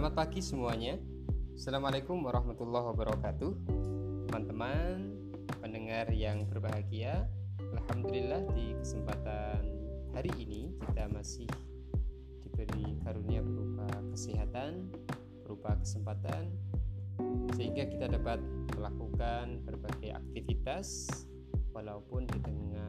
Selamat pagi semuanya. Assalamualaikum warahmatullahi wabarakatuh. Teman-teman, pendengar yang berbahagia, alhamdulillah di kesempatan hari ini kita masih diberi karunia berupa kesehatan, berupa kesempatan sehingga kita dapat melakukan berbagai aktivitas walaupun di tengah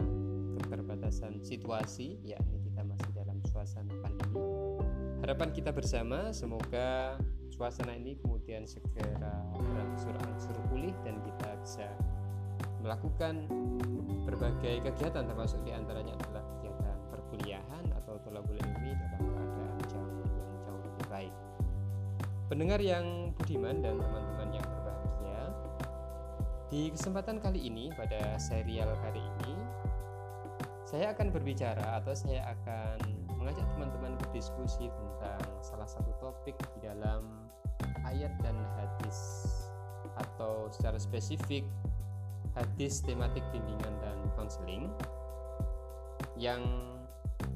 keterbatasan situasi yakni kita masih dalam suasana pandemi harapan kita bersama semoga suasana ini kemudian segera berangsur-angsur pulih dan kita bisa melakukan berbagai kegiatan termasuk di antaranya adalah kegiatan perkuliahan atau tolabul ilmi dalam keadaan jauh yang jauh lebih baik. Pendengar yang budiman dan teman-teman yang berbahagia di kesempatan kali ini pada serial kali ini saya akan berbicara atau saya akan berdiskusi tentang salah satu topik di dalam ayat dan hadis atau secara spesifik hadis tematik bimbingan dan konseling yang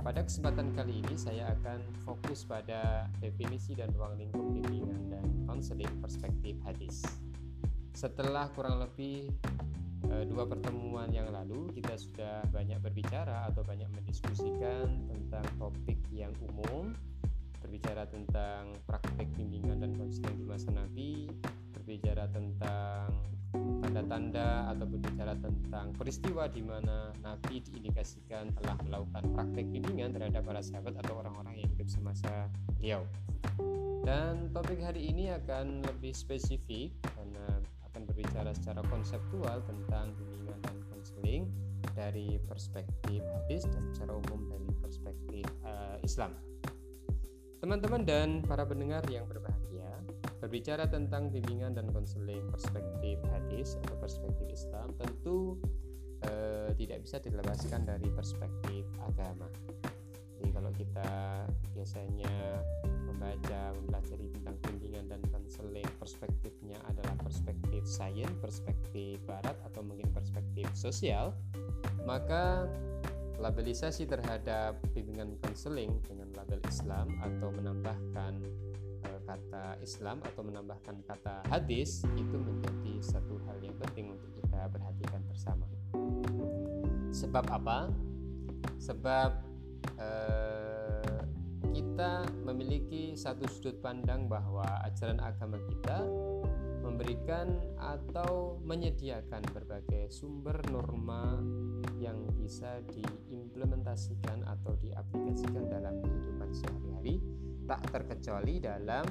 pada kesempatan kali ini saya akan fokus pada definisi dan ruang lingkup bimbingan dan konseling perspektif hadis. Setelah kurang lebih dua pertemuan yang lalu kita sudah banyak berbicara atau banyak mendiskusikan tentang topik yang umum berbicara tentang praktek bimbingan dan konseling di masa Nabi berbicara tentang tanda-tanda atau berbicara tentang peristiwa di mana Nabi diindikasikan telah melakukan praktek bimbingan terhadap para sahabat atau orang-orang yang hidup semasa beliau. Dan topik hari ini akan lebih spesifik karena akan berbicara secara konseptual tentang bimbingan dan konseling dari perspektif hadis dan secara umum dari perspektif uh, Islam. Teman-teman dan para pendengar yang berbahagia, berbicara tentang bimbingan dan konseling perspektif hadis atau perspektif Islam tentu uh, tidak bisa dilepaskan dari perspektif agama. Jadi kalau kita biasanya membaca, mempelajari tentang bimbingan dan konseling perspektifnya adalah perspektif sains, perspektif barat atau mungkin perspektif sosial, maka labelisasi terhadap bimbingan konseling dengan label Islam atau menambahkan e, kata Islam atau menambahkan kata hadis itu menjadi satu hal yang penting untuk kita perhatikan bersama. Sebab apa? Sebab e, kita memiliki satu sudut pandang bahwa ajaran agama kita memberikan atau menyediakan berbagai sumber norma yang bisa diimplementasikan atau diaplikasikan dalam kehidupan sehari-hari tak terkecuali dalam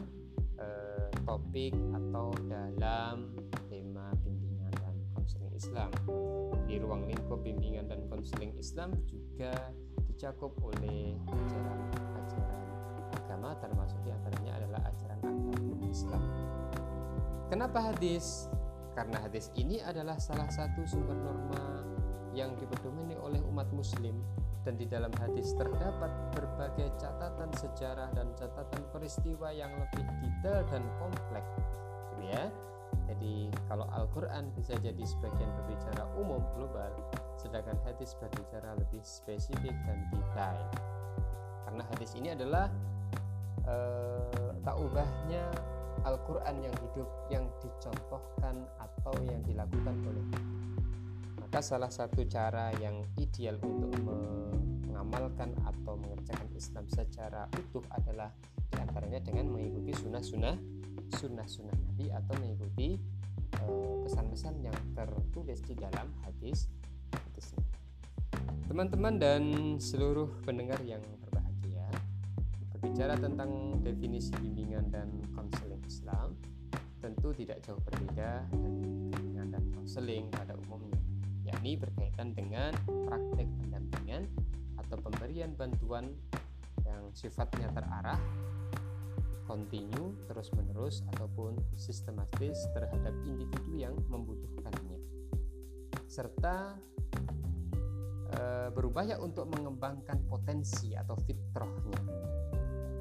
eh, topik atau dalam tema bimbingan dan konseling Islam. Di ruang lingkup bimbingan dan konseling Islam juga dicakup oleh ajaran-ajaran agama termasuk di antaranya adalah ajaran agama Islam. Kenapa hadis? Karena hadis ini adalah salah satu sumber norma yang dipedomini oleh umat muslim dan di dalam hadis terdapat berbagai catatan sejarah dan catatan peristiwa yang lebih detail dan kompleks gitu ya jadi kalau Al-Quran bisa jadi sebagian berbicara umum global sedangkan hadis berbicara lebih spesifik dan detail karena hadis ini adalah eh, tak ubahnya Al-Quran yang hidup yang dicontohkan atau yang dilakukan oleh maka salah satu cara yang ideal untuk mengamalkan atau mengerjakan Islam secara utuh adalah di antaranya dengan mengikuti sunnah-sunnah sunnah-sunnah Nabi atau mengikuti eh, pesan-pesan yang tertulis di dalam hadis Teman-teman dan seluruh pendengar yang berbicara tentang definisi bimbingan dan konseling Islam tentu tidak jauh berbeda dari bimbingan dan konseling pada umumnya, yakni berkaitan dengan praktek pendampingan atau pemberian bantuan yang sifatnya terarah, kontinu, terus-menerus ataupun sistematis terhadap individu yang membutuhkannya. Serta e, berupaya untuk mengembangkan potensi atau fitrahnya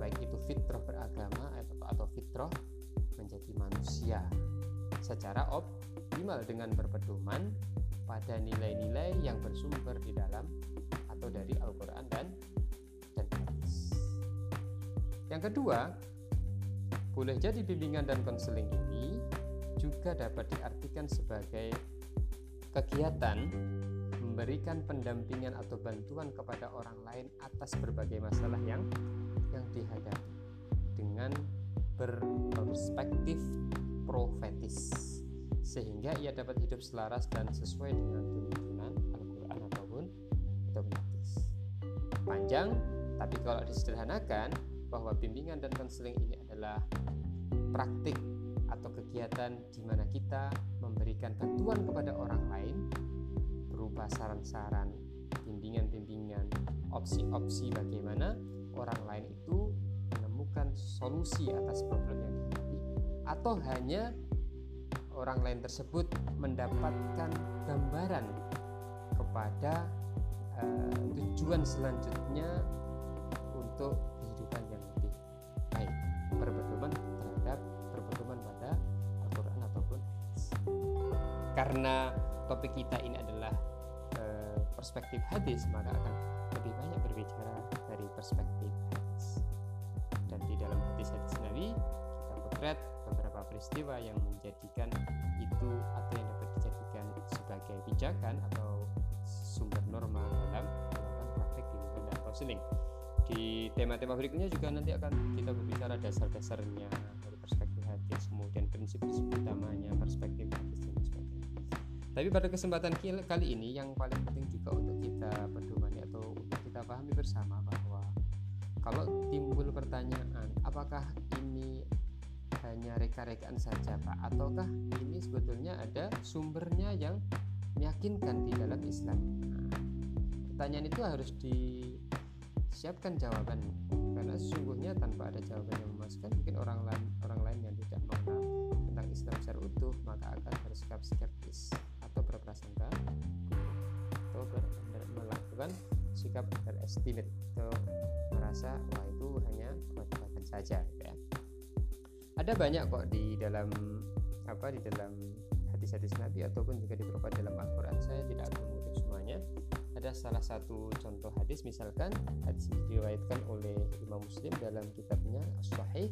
baik itu fitrah beragama atau, atau fitrah menjadi manusia secara optimal dengan berpedoman pada nilai-nilai yang bersumber di dalam atau dari Al-Quran dan dan hadis. Yang kedua, boleh jadi bimbingan dan konseling ini juga dapat diartikan sebagai kegiatan memberikan pendampingan atau bantuan kepada orang lain atas berbagai masalah yang yang dihadapi dengan berperspektif profetis. Sehingga ia dapat hidup selaras dan sesuai dengan tuntunan Al-Quran ataupun dogmatis panjang tapi kalau disederhanakan bahwa bimbingan dan konseling ini adalah praktik atau kegiatan di mana kita memberikan bantuan kepada orang lain berupa saran-saran, bimbingan-bimbingan, opsi-opsi bagaimana solusi atas problem yang dihadapi atau hanya orang lain tersebut mendapatkan gambaran kepada uh, tujuan selanjutnya untuk kehidupan yang lebih baik. Berpedoman terhadap berpedoman pada Al-Quran ataupun karena topik kita ini adalah uh, perspektif hadis maka akan lebih banyak berbicara dari perspektif beberapa peristiwa yang menjadikan itu atau yang dapat dijadikan sebagai pijakan atau sumber norma dalam melakukan praktek bimbingan dan konseling di tema-tema berikutnya juga nanti akan kita berbicara dasar-dasarnya dari perspektif hadis kemudian prinsip-prinsip utamanya perspektif hadis dan sebagainya. Tapi pada kesempatan kali ini yang paling penting juga untuk kita pedomani atau untuk kita pahami bersama bahwa kalau timbul pertanyaan apakah ini hanya reka-rekaan saja Pak ataukah ini sebetulnya ada sumbernya yang meyakinkan di dalam Islam nah, pertanyaan itu harus disiapkan jawaban karena sesungguhnya tanpa ada jawaban yang memuaskan mungkin orang lain orang lain yang tidak mengenal tentang Islam secara utuh maka akan bersikap skeptis atau berprasangka atau ber, ber, melakukan sikap underestimate atau merasa wah itu hanya kewajiban saja gitu ya. Ada banyak kok di dalam apa di dalam hadis-hadis Nabi ataupun juga di beberapa dalam Al-Qur'an. Saya tidak akan mengutip semuanya. Ada salah satu contoh hadis misalkan hadis ini diriwayatkan oleh Imam Muslim dalam kitabnya As-Sahih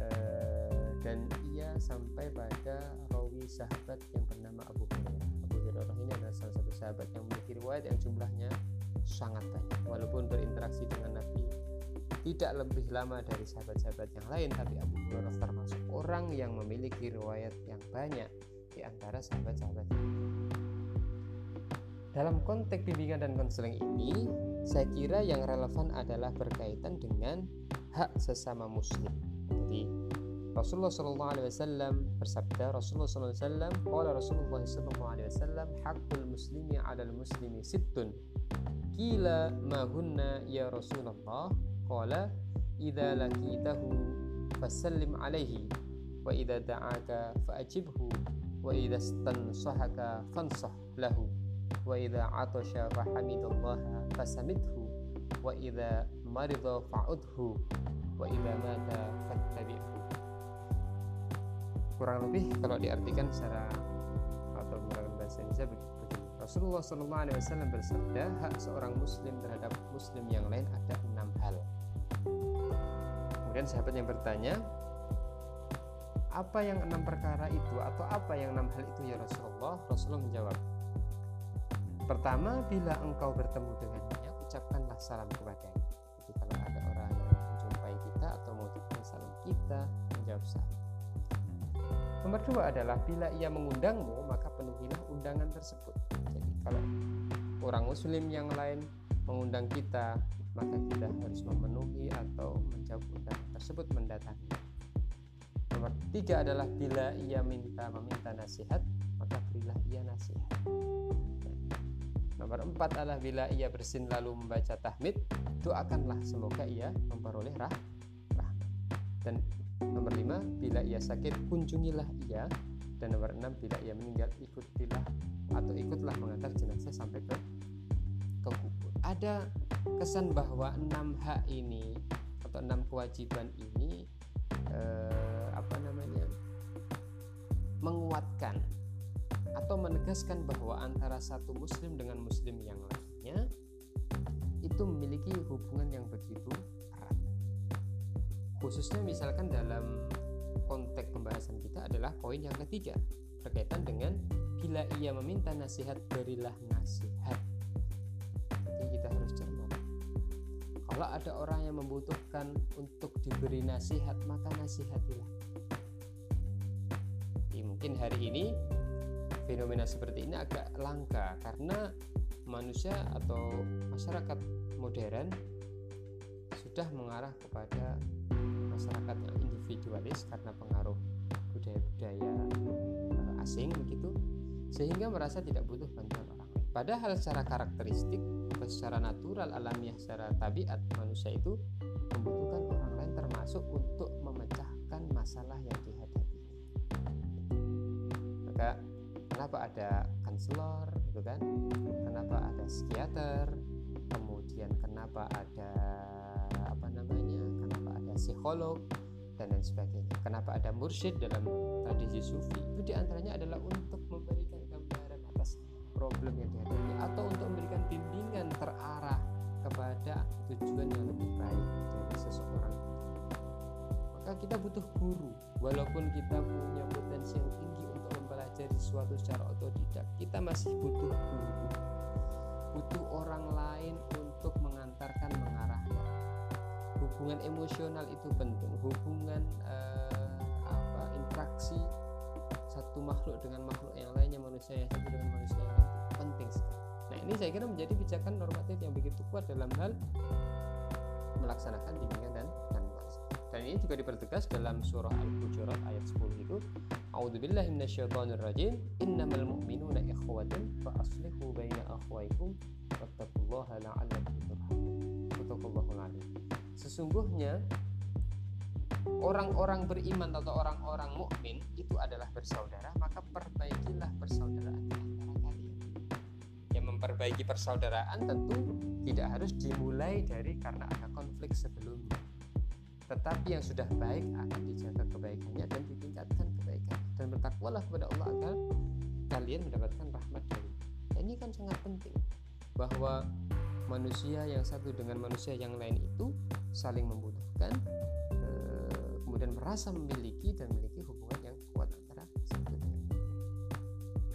eh, dan ia sampai pada rawi sahabat yang bernama Abu Hurairah. Abu Hurairah ini adalah salah satu sahabat yang memiliki riwayat yang jumlahnya sangat banyak walaupun berinteraksi dengan Nabi tidak lebih lama dari sahabat-sahabat yang lain tapi Abu Hurairah termasuk orang yang memiliki riwayat yang banyak di antara sahabat-sahabat. Dalam konteks bimbingan dan konseling ini saya kira yang relevan adalah berkaitan dengan hak sesama muslim. Jadi Rasulullah Shallallahu Alaihi Wasallam bersabda Rasulullah Shallallahu Alaihi Wasallam Rasulullah Shallallahu Alaihi Wasallam hakul muslimi al muslimi sittun. Kila mahunna ya Rasulullah Qala Idza lakitahu Fasallim alaihi Wa idza da'aka fa'ajibhu Wa idza stansahaka fansah lahu Wa idza atasha fahamidallaha fasamidhu Wa idza marida fa'udhu Wa idza mata fattabi'hu Kurang lebih kalau diartikan secara atau menggunakan bahasa Indonesia begitu. Rasulullah SAW bersabda hak seorang muslim terhadap muslim yang lain ada enam hal kemudian sahabat yang bertanya apa yang enam perkara itu atau apa yang enam hal itu ya Rasulullah? Rasulullah menjawab pertama bila engkau bertemu dengannya ucapkanlah salam kepadanya. Jadi kalau ada orang yang menjumpai kita atau mau salam kita menjawab salam. Nomor dua adalah bila ia mengundangmu maka penuhilah undangan tersebut. Jadi kalau orang muslim yang lain mengundang kita maka kita harus memenuhi atau menjawab undangan tersebut mendatangi. Nomor tiga adalah bila ia minta meminta nasihat maka berilah ia nasihat. Nomor empat adalah bila ia bersin lalu membaca tahmid doakanlah semoga ia memperoleh rah rahmat. Dan Nomor 5, bila ia sakit kunjungilah ia dan nomor 6 bila ia meninggal ikutilah atau ikutlah mengantar jenazah sampai ke ke kubur. Ada kesan bahwa enam hak ini atau enam kewajiban ini eh, apa namanya menguatkan atau menegaskan bahwa antara satu muslim dengan muslim yang lainnya itu memiliki hubungan yang begitu khususnya misalkan dalam konteks pembahasan kita adalah poin yang ketiga berkaitan dengan bila ia meminta nasihat berilah nasihat kalau ada orang yang membutuhkan untuk diberi nasihat maka nasihatilah jadi mungkin hari ini fenomena seperti ini agak langka karena manusia atau masyarakat modern sudah mengarah kepada masyarakat yang individualis karena pengaruh budaya-budaya eh, asing begitu sehingga merasa tidak butuh bantuan orang. Padahal secara karakteristik atau secara natural alamiah secara tabiat manusia itu membutuhkan orang lain termasuk untuk memecahkan masalah yang dihadapi. Maka kenapa ada konselor gitu kan? Kenapa ada psikiater? Kemudian kenapa ada apa namanya? Kenapa ada psikolog? dan lain sebagainya. Kenapa ada mursyid dalam tradisi sufi? Itu di antaranya adalah untuk memberikan problem yang dihadapi atau untuk memberikan bimbingan terarah kepada tujuan yang lebih baik dari seseorang. Maka kita butuh guru, walaupun kita punya potensi yang tinggi untuk mempelajari sesuatu secara otodidak, kita masih butuh guru, butuh orang lain untuk mengantarkan mengarahkan hubungan emosional itu penting. Hubungan makhluk dengan makhluk yang lainnya manusia yang satu dengan manusia yang lain. Penting sekali nah ini saya kira menjadi pijakan normatif yang begitu kuat dalam hal melaksanakan bimbingan dan dan dan ini juga dipertegas dalam surah Al-Hujurat ayat 10 itu A'udzubillahi minasyaitonirrajim. Innamal mu'minuna ikhwatun fa aslihu baina akhwaykum wattaqullaha la'allakum turhamun. Sesungguhnya orang-orang beriman atau orang-orang mukmin itu adalah bersaudara maka perbaikilah persaudaraan antara kalian. Yang memperbaiki persaudaraan tentu tidak harus dimulai dari karena ada konflik sebelumnya. Tetapi yang sudah baik akan dijaga kebaikannya dan ditingkatkan kebaikan. Dan bertakwalah kepada Allah agar kalian mendapatkan rahmat dari ini kan sangat penting bahwa manusia yang satu dengan manusia yang lain itu saling membutuhkan kemudian merasa memiliki dan memiliki hubungan yang kuat antara satu dengan.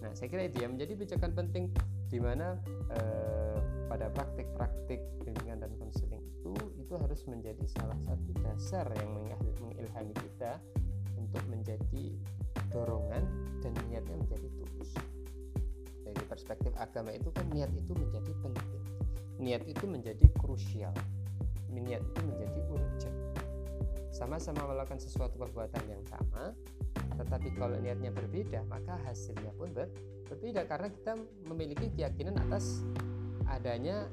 Nah, saya kira itu ya menjadi pijakan penting di mana eh, pada praktik-praktik bimbingan dan konseling itu itu harus menjadi salah satu dasar yang mengilhami kita untuk menjadi dorongan dan niatnya menjadi tulus. Dari perspektif agama itu kan niat itu menjadi penting niat itu menjadi krusial niat itu menjadi urgent sama-sama melakukan sesuatu perbuatan yang sama tetapi kalau niatnya berbeda maka hasilnya pun ber berbeda. Karena kita memiliki keyakinan atas adanya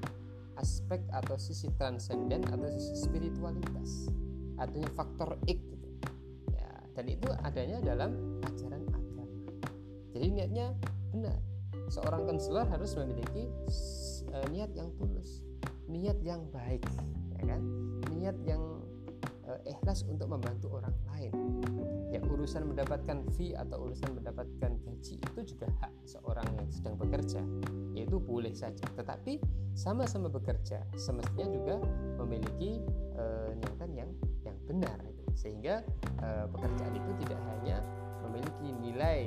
aspek atau sisi transenden atau sisi spiritualitas adanya faktor ik gitu. ya, dan itu adanya dalam ajaran agama. Jadi niatnya benar. Seorang konselor harus memiliki uh, niat yang tulus niat yang baik ya kan? Niat yang ikhlas untuk membantu orang lain. Ya urusan mendapatkan fee atau urusan mendapatkan gaji itu juga hak seorang yang sedang bekerja. Yaitu boleh saja. Tetapi sama-sama bekerja semestinya juga memiliki uh, niatan yang yang benar. Sehingga uh, pekerjaan itu tidak hanya memiliki nilai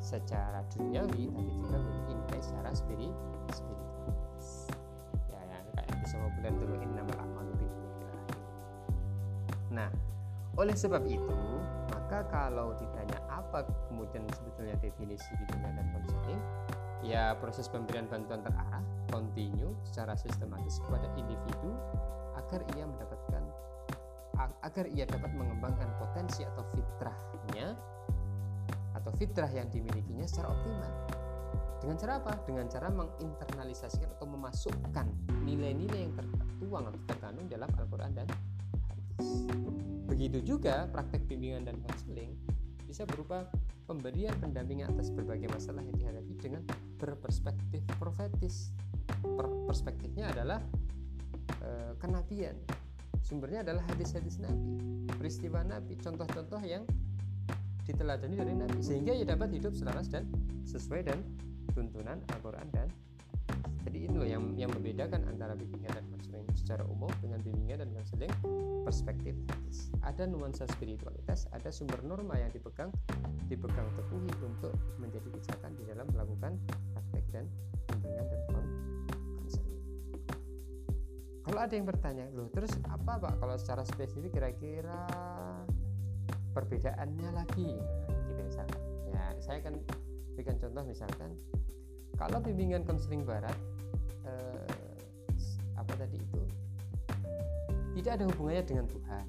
secara duniawi tapi juga memiliki nilai secara spiritual. Dan dulu. Innamal a'malu Nah, oleh sebab itu, maka kalau ditanya apa kemudian sebetulnya definisi bimbingan dan konseling, ya proses pemberian bantuan terarah, kontinu secara sistematis kepada individu agar ia mendapatkan agar ia dapat mengembangkan potensi atau fitrahnya atau fitrah yang dimilikinya secara optimal dengan cara apa? Dengan cara menginternalisasikan atau memasukkan nilai-nilai yang tertuang atau terkandung dalam Al-Quran dan. Begitu juga praktek bimbingan dan konseling bisa berupa pemberian pendampingan atas berbagai masalah yang dihadapi dengan berperspektif profetis. perspektifnya adalah e, kenabian. Sumbernya adalah hadis-hadis Nabi, peristiwa Nabi, contoh-contoh yang diteladani dari Nabi sehingga ia dapat hidup selaras dan sesuai dan tuntunan Al-Quran dan jadi itu yang yang membedakan antara bimbingan dan konseling secara umum dengan bimbingan dan konseling perspektif hadis. Ada nuansa spiritualitas, ada sumber norma yang dipegang dipegang teguhi untuk menjadi pijakan di dalam melakukan praktek dan bimbingan dan konseling. Kalau ada yang bertanya, loh terus apa pak kalau secara spesifik kira-kira perbedaannya lagi? Nah, gitu misalkan. Ya saya akan berikan contoh misalkan kalau bimbingan konseling barat tidak ada hubungannya dengan Tuhan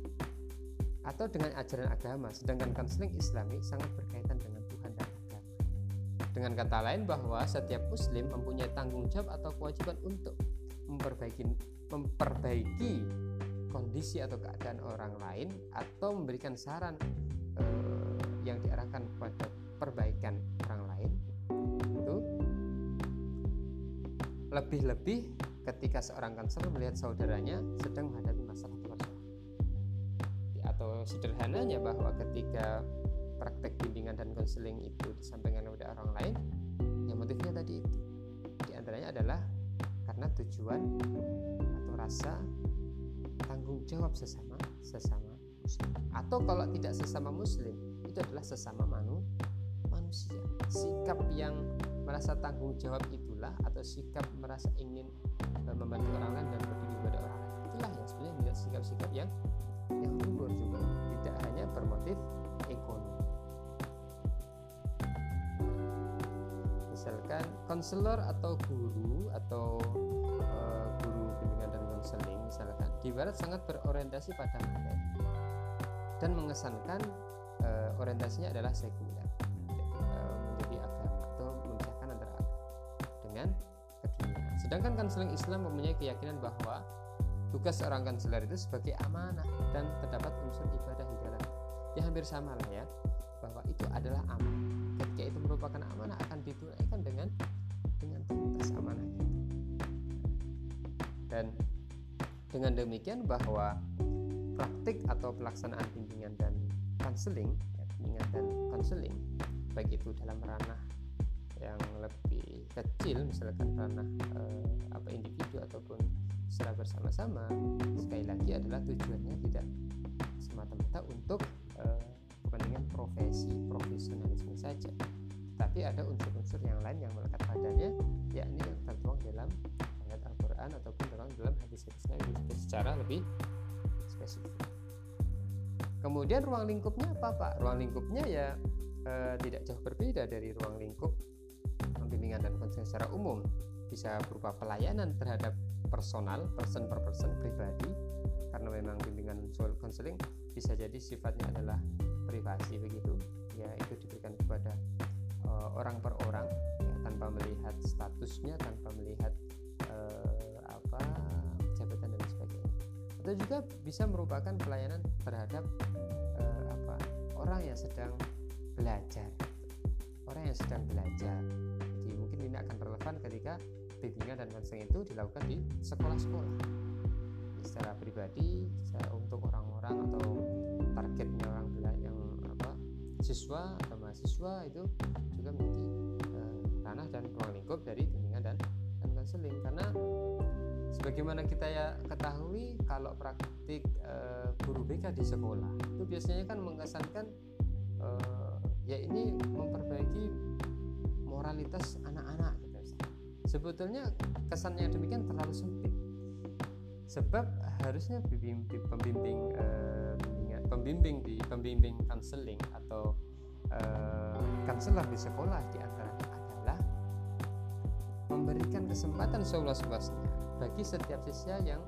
atau dengan ajaran agama sedangkan konseling islami sangat berkaitan dengan Tuhan dan agama. Dengan kata lain bahwa setiap muslim mempunyai tanggung jawab atau kewajiban untuk memperbaiki memperbaiki kondisi atau keadaan orang lain atau memberikan saran eh, yang diarahkan kepada perbaikan orang lain itu lebih-lebih ketika seorang konselor melihat saudaranya sedang menghadapi sederhananya bahwa ketika praktek bimbingan dan konseling itu disampaikan kepada orang lain yang motifnya tadi itu. Di antaranya adalah karena tujuan atau rasa tanggung jawab sesama sesama muslim. Atau kalau tidak sesama muslim itu adalah sesama manu, manusia. Sikap yang merasa tanggung jawab itulah atau sikap merasa ingin uh, membantu orang lain dan berdiri kepada orang lain. Itulah yang sebenarnya sikap-sikap yang yang luhur juga. Tidak hanya bermotif ekonomi. Misalkan konselor atau guru atau uh, guru bimbingan dan konseling misalkan di barat sangat berorientasi pada materi. Dan mengesankan uh, orientasinya adalah sekuler Sedangkan konseling Islam mempunyai keyakinan bahwa tugas seorang konselor itu sebagai amanah dan terdapat unsur ibadah di dalam. Ya hampir sama lah ya, bahwa itu adalah amanah. Ketika itu merupakan amanah akan ditunaikan dengan dengan tuntas amanah itu. Dan dengan demikian bahwa praktik atau pelaksanaan bimbingan dan konseling, ya, bimbingan dan konseling, baik itu dalam ranah yang lebih kecil misalkan ranah eh, apa individu ataupun secara bersama-sama sekali lagi adalah tujuannya tidak semata-mata untuk eh, kepentingan profesi profesionalisme saja. Tapi ada unsur-unsur yang lain yang melekat padanya yakni yang tertuang dalam ayat Al-Quran ataupun dalam dalam hadis-hadis Nabi secara lebih spesifik. Kemudian ruang lingkupnya apa Pak? ruang lingkupnya ya eh, tidak jauh berbeda dari ruang lingkup bimbingan dan konseling secara umum. Bisa berupa pelayanan terhadap personal person per person pribadi. Karena memang bimbingan konseling bisa jadi sifatnya adalah privasi begitu. Ya itu diberikan kepada uh, orang per orang ya, tanpa melihat statusnya tanpa melihat uh, apa jabatan dan sebagainya. Atau juga bisa merupakan pelayanan terhadap uh, apa orang yang sedang belajar. Orang yang sedang belajar. Ini akan relevan ketika bimbingan dan konseling itu dilakukan di sekolah-sekolah secara pribadi secara untuk orang-orang atau targetnya orang yang apa siswa atau mahasiswa itu juga menjadi uh, ranah dan ruang lingkup dari bimbingan dan dan konseling karena sebagaimana kita ya ketahui kalau praktik uh, guru BK di sekolah itu biasanya kan mengesankan uh, ya ini memperbaiki moralitas anak-anak. Sebetulnya kesannya demikian terlalu sempit sebab harusnya pembimbing pembimbing uh, pembimbing di pembimbing konseling atau uh, di sekolah di antaranya adalah memberikan kesempatan seluas-luasnya bagi setiap siswa yang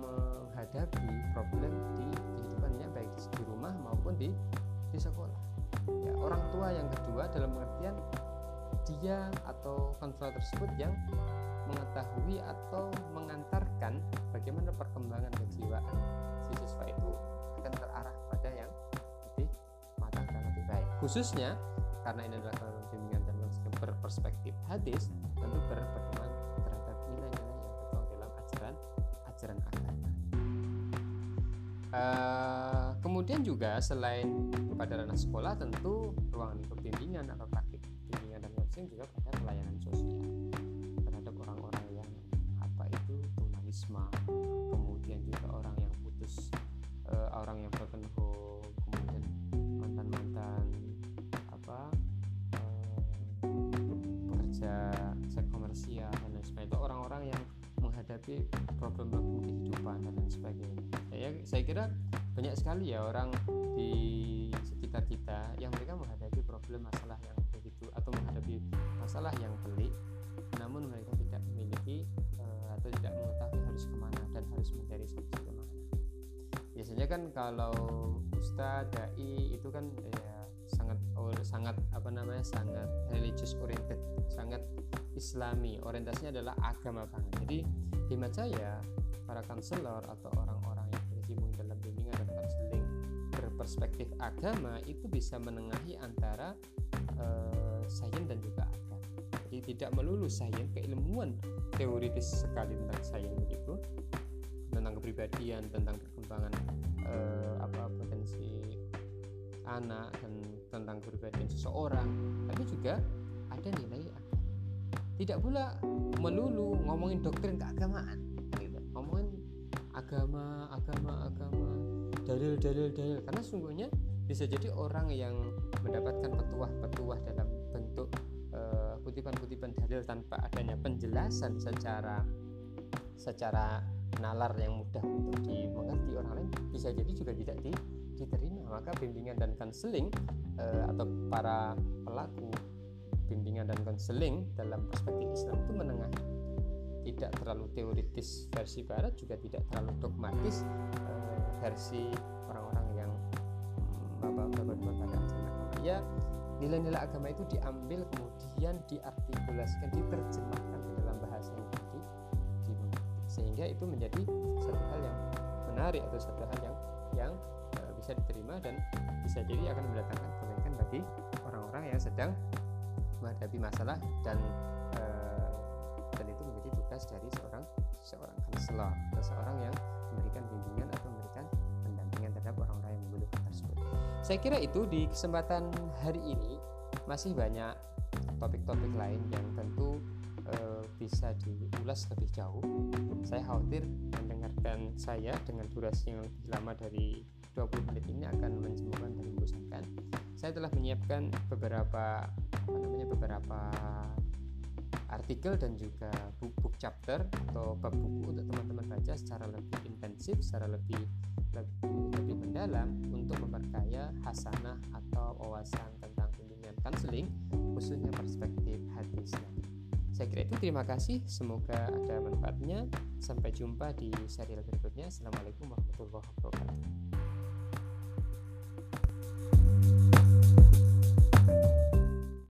menghadapi problem di kehidupannya baik di rumah maupun di di sekolah. Ya, orang tua yang kedua dalam pengertian dia atau konselor tersebut yang mengetahui atau mengantarkan bagaimana perkembangan kejiwaan si siswa itu akan terarah pada yang lebih matang dan lebih baik. Khususnya karena ini adalah bimbingan dan berperspektif hadis tentu berpedoman terhadap nilai-nilai yang tertuang dalam ajaran ajaran agama. Uh, kemudian juga selain pada ranah sekolah tentu ruangan bimbingan atau terpancing juga pada pelayanan sosial terhadap orang-orang yang apa itu tunawisma kemudian juga orang yang putus uh, orang yang broken kemudian mantan mantan apa eh, pekerja seks komersial dan lain sebagainya. Orang-orang yang menghadapi problem-problem kehidupan dan lain sebagainya. Saya, saya kira banyak sekali ya orang di sekitar kita yang mereka menghadapi problem masalah yang atau menghadapi masalah yang pelik, namun mereka tidak memiliki uh, atau tidak mengetahui harus ke mana dan harus mencari solusi ke mana. Biasanya kan kalau ustadz dai itu kan ya sangat sangat apa namanya sangat religious oriented, sangat islami, orientasinya adalah agama banget. Jadi hemat saya para konselor atau orang-orang yang berperspektif agama itu bisa menengahi antara uh, sains dan juga agama. Jadi tidak melulu sains keilmuan teoritis sekali tentang sains begitu tentang kepribadian tentang perkembangan uh, apa potensi anak dan tentang kepribadian seseorang tapi juga ada nilai agama tidak pula melulu ngomongin doktrin keagamaan gitu. ngomongin agama agama agama dalil dalil dalil. Karena sungguhnya bisa jadi orang yang mendapatkan petuah-petuah dalam bentuk uh, kutipan-kutipan dalil tanpa adanya penjelasan secara secara nalar yang mudah untuk dimengerti. Orang lain bisa jadi juga tidak di, diterima. Maka bimbingan dan konseling uh, atau para pelaku bimbingan dan konseling dalam perspektif Islam itu menengahi tidak terlalu teoritis versi barat juga tidak terlalu dogmatis uh, versi orang-orang yang bapak bapak berpandang agama ya nilai-nilai agama itu diambil kemudian diartikulasikan diterjemahkan ke dalam bahasa yang tadi sehingga itu menjadi satu hal yang menarik atau satu hal yang yang uh, bisa diterima dan bisa jadi akan mendatangkan kebaikan bagi orang-orang yang sedang menghadapi masalah dan dari seorang seorang konselor atau seorang yang memberikan bimbingan atau memberikan pendampingan terhadap orang-orang yang membutuhkan tersebut. Saya kira itu di kesempatan hari ini masih banyak topik-topik lain yang tentu uh, bisa diulas lebih jauh. Saya khawatir mendengarkan saya dengan durasi yang lebih lama dari 20 menit ini akan menjemukan dan membosankan. Saya telah menyiapkan beberapa apa namanya beberapa artikel dan juga buku chapter atau bab buku untuk teman-teman baca secara lebih intensif, secara lebih lebih, lebih mendalam untuk memperkaya hasanah atau wawasan tentang bimbingan counseling khususnya perspektif hati Islam. Saya kira itu terima kasih, semoga ada manfaatnya. Sampai jumpa di serial berikutnya. Assalamualaikum warahmatullahi wabarakatuh.